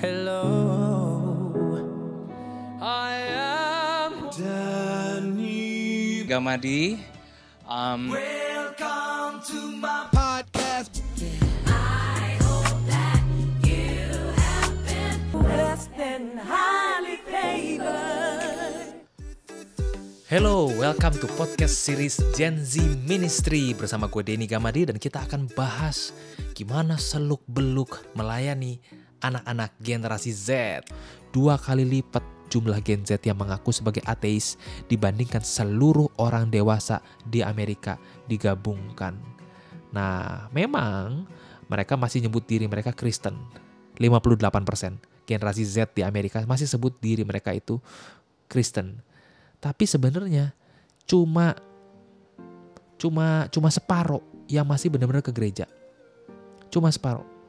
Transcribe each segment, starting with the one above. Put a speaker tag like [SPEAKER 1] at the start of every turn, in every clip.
[SPEAKER 1] Hello, I am Danny.
[SPEAKER 2] Gamadi. Um,
[SPEAKER 1] Welcome to my
[SPEAKER 3] podcast.
[SPEAKER 1] blessed and highly favored.
[SPEAKER 4] Hello, welcome to podcast series Gen Z Ministry bersama gue Denny Gamadi dan kita akan bahas gimana seluk-beluk melayani anak-anak generasi Z. Dua kali lipat jumlah Gen Z yang mengaku sebagai ateis dibandingkan seluruh orang dewasa di Amerika digabungkan. Nah, memang mereka masih nyebut diri mereka Kristen. 58% generasi Z di Amerika masih sebut diri mereka itu Kristen. Tapi sebenarnya cuma cuma cuma separuh yang masih benar-benar ke gereja. Cuma separuh.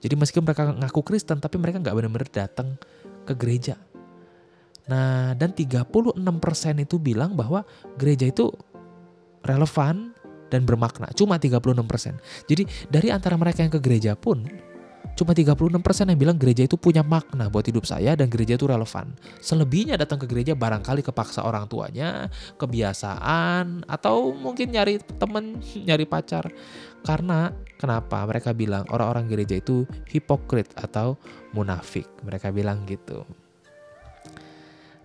[SPEAKER 4] Jadi meskipun mereka ngaku Kristen tapi mereka nggak benar-benar datang ke gereja. Nah, dan 36% itu bilang bahwa gereja itu relevan dan bermakna. Cuma 36%. Jadi dari antara mereka yang ke gereja pun cuma 36% yang bilang gereja itu punya makna buat hidup saya dan gereja itu relevan. Selebihnya datang ke gereja barangkali kepaksa orang tuanya, kebiasaan, atau mungkin nyari temen, nyari pacar. Karena kenapa? Mereka bilang orang-orang gereja itu hipokrit atau munafik. Mereka bilang gitu.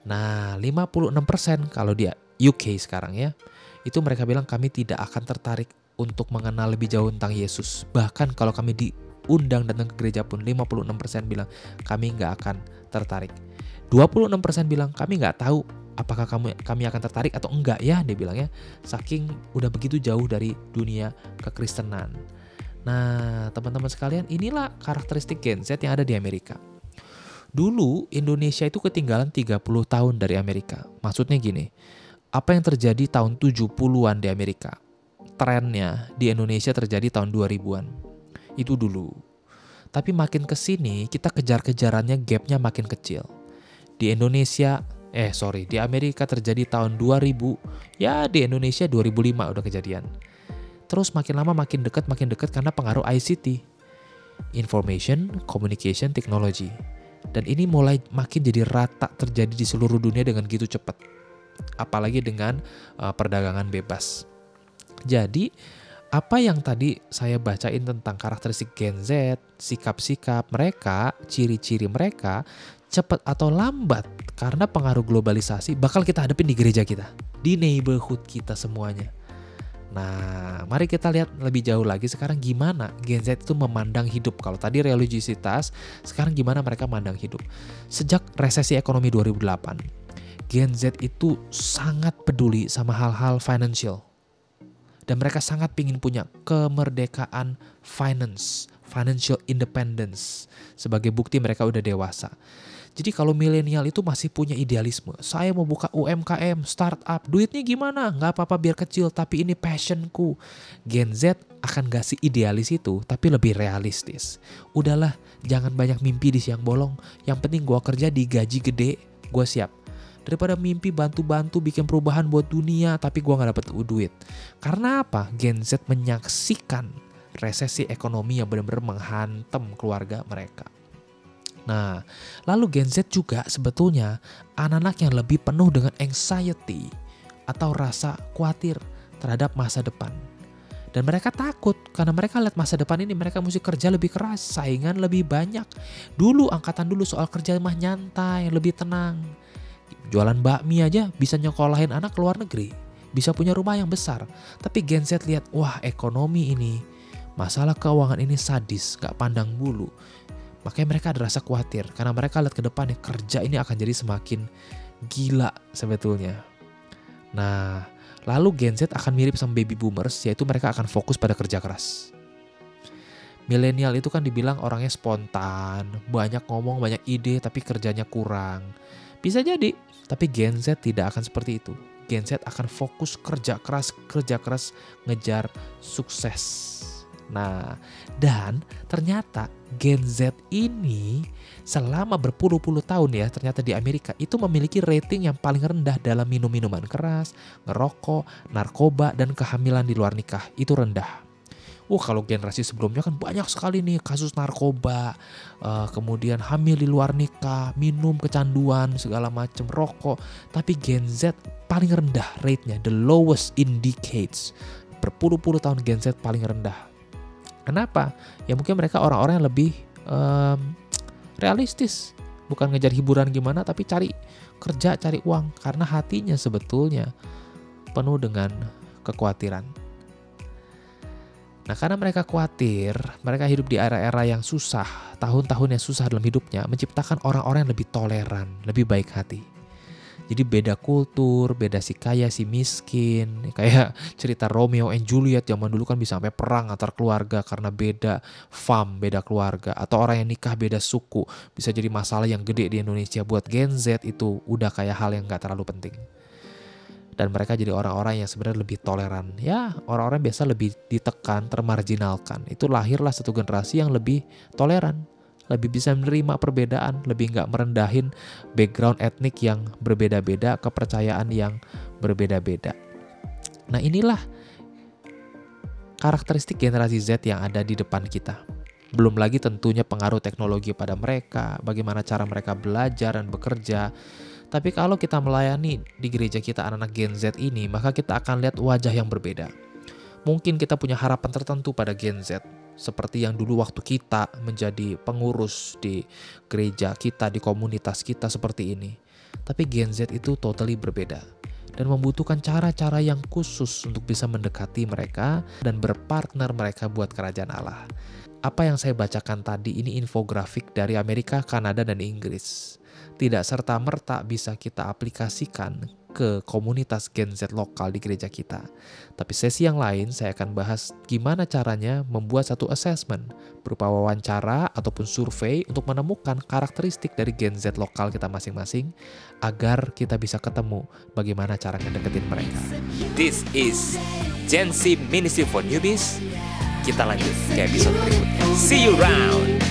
[SPEAKER 4] Nah, 56% kalau dia UK sekarang ya, itu mereka bilang kami tidak akan tertarik untuk mengenal lebih jauh tentang Yesus. Bahkan kalau kami diundang datang ke gereja pun 56% bilang kami nggak akan tertarik. 26% bilang kami nggak tahu apakah kamu kami akan tertarik atau enggak ya dia bilang ya. Saking udah begitu jauh dari dunia kekristenan. Nah, teman-teman sekalian, inilah karakteristik Gen Z yang ada di Amerika. Dulu Indonesia itu ketinggalan 30 tahun dari Amerika. Maksudnya gini, apa yang terjadi tahun 70-an di Amerika? Trennya di Indonesia terjadi tahun 2000-an. Itu dulu. Tapi makin ke sini kita kejar-kejarannya gapnya makin kecil. Di Indonesia, eh sorry, di Amerika terjadi tahun 2000, ya di Indonesia 2005 udah kejadian. Terus makin lama makin dekat makin dekat karena pengaruh ICT. Information Communication Technology. Dan ini mulai makin jadi rata terjadi di seluruh dunia dengan gitu cepat. Apalagi dengan uh, perdagangan bebas. Jadi, apa yang tadi saya bacain tentang karakteristik Gen Z, sikap-sikap mereka, ciri-ciri mereka, cepat atau lambat karena pengaruh globalisasi bakal kita hadapin di gereja kita, di neighborhood kita semuanya. Nah, mari kita lihat lebih jauh lagi sekarang gimana Gen Z itu memandang hidup. Kalau tadi religiositas, sekarang gimana mereka memandang hidup. Sejak resesi ekonomi 2008, Gen Z itu sangat peduli sama hal-hal financial. Dan mereka sangat ingin punya kemerdekaan finance, financial independence. Sebagai bukti mereka udah dewasa. Jadi kalau milenial itu masih punya idealisme, saya mau buka UMKM, startup, duitnya gimana? Nggak apa-apa biar kecil, tapi ini passionku. Gen Z akan gak si idealis itu, tapi lebih realistis. Udahlah, jangan banyak mimpi di siang bolong. Yang penting gua kerja di gaji gede, gue siap. Daripada mimpi bantu-bantu bikin perubahan buat dunia, tapi gua nggak dapet duit. Karena apa? Gen Z menyaksikan resesi ekonomi yang benar-benar menghantam keluarga mereka. Nah, lalu Gen Z juga sebetulnya anak-anak yang lebih penuh dengan anxiety atau rasa khawatir terhadap masa depan. Dan mereka takut karena mereka lihat masa depan ini mereka mesti kerja lebih keras, saingan lebih banyak. Dulu angkatan dulu soal kerja mah nyantai, lebih tenang. Jualan bakmi aja bisa nyokolahin anak ke luar negeri, bisa punya rumah yang besar. Tapi Gen Z lihat, wah ekonomi ini, masalah keuangan ini sadis, gak pandang bulu. Makanya mereka ada rasa khawatir karena mereka lihat ke depannya kerja ini akan jadi semakin gila sebetulnya. Nah, lalu Gen Z akan mirip sama baby boomers yaitu mereka akan fokus pada kerja keras. Milenial itu kan dibilang orangnya spontan, banyak ngomong, banyak ide tapi kerjanya kurang. Bisa jadi, tapi Gen Z tidak akan seperti itu. Gen Z akan fokus kerja keras, kerja keras ngejar sukses. Nah, dan ternyata Gen Z ini selama berpuluh-puluh tahun ya, ternyata di Amerika itu memiliki rating yang paling rendah dalam minum minuman keras, ngerokok, narkoba, dan kehamilan di luar nikah. Itu rendah. Wah kalau generasi sebelumnya kan banyak sekali nih kasus narkoba, uh, kemudian hamil di luar nikah, minum kecanduan segala macam rokok. Tapi Gen Z paling rendah rate-nya, the lowest in decades. Berpuluh-puluh tahun Gen Z paling rendah. Kenapa? Ya mungkin mereka orang-orang yang lebih um, realistis, bukan ngejar hiburan gimana, tapi cari kerja, cari uang karena hatinya sebetulnya penuh dengan kekhawatiran Nah, karena mereka khawatir, mereka hidup di era-era yang susah, tahun-tahun yang susah dalam hidupnya, menciptakan orang-orang yang lebih toleran, lebih baik hati. Jadi beda kultur, beda si kaya, si miskin. Kayak cerita Romeo and Juliet zaman dulu kan bisa sampai perang antar keluarga karena beda fam, beda keluarga. Atau orang yang nikah beda suku. Bisa jadi masalah yang gede di Indonesia. Buat Gen Z itu udah kayak hal yang gak terlalu penting dan mereka jadi orang-orang yang sebenarnya lebih toleran. Ya, orang-orang biasa lebih ditekan, termarginalkan. Itu lahirlah satu generasi yang lebih toleran, lebih bisa menerima perbedaan, lebih nggak merendahin background etnik yang berbeda-beda, kepercayaan yang berbeda-beda. Nah inilah karakteristik generasi Z yang ada di depan kita. Belum lagi tentunya pengaruh teknologi pada mereka, bagaimana cara mereka belajar dan bekerja, tapi kalau kita melayani di gereja kita anak-anak Gen Z ini, maka kita akan lihat wajah yang berbeda. Mungkin kita punya harapan tertentu pada Gen Z, seperti yang dulu waktu kita menjadi pengurus di gereja kita, di komunitas kita seperti ini. Tapi Gen Z itu totally berbeda dan membutuhkan cara-cara yang khusus untuk bisa mendekati mereka dan berpartner mereka buat kerajaan Allah. Apa yang saya bacakan tadi ini infografik dari Amerika, Kanada, dan Inggris tidak serta-merta bisa kita aplikasikan ke komunitas Gen Z lokal di gereja kita. Tapi sesi yang lain saya akan bahas gimana caranya membuat satu assessment berupa wawancara ataupun survei untuk menemukan karakteristik dari Gen Z lokal kita masing-masing agar kita bisa ketemu bagaimana cara ngedeketin mereka.
[SPEAKER 2] This is Gen Z Ministry for Newbies. Kita lanjut ke episode berikutnya. See you around.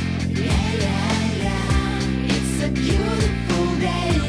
[SPEAKER 3] Beautiful day.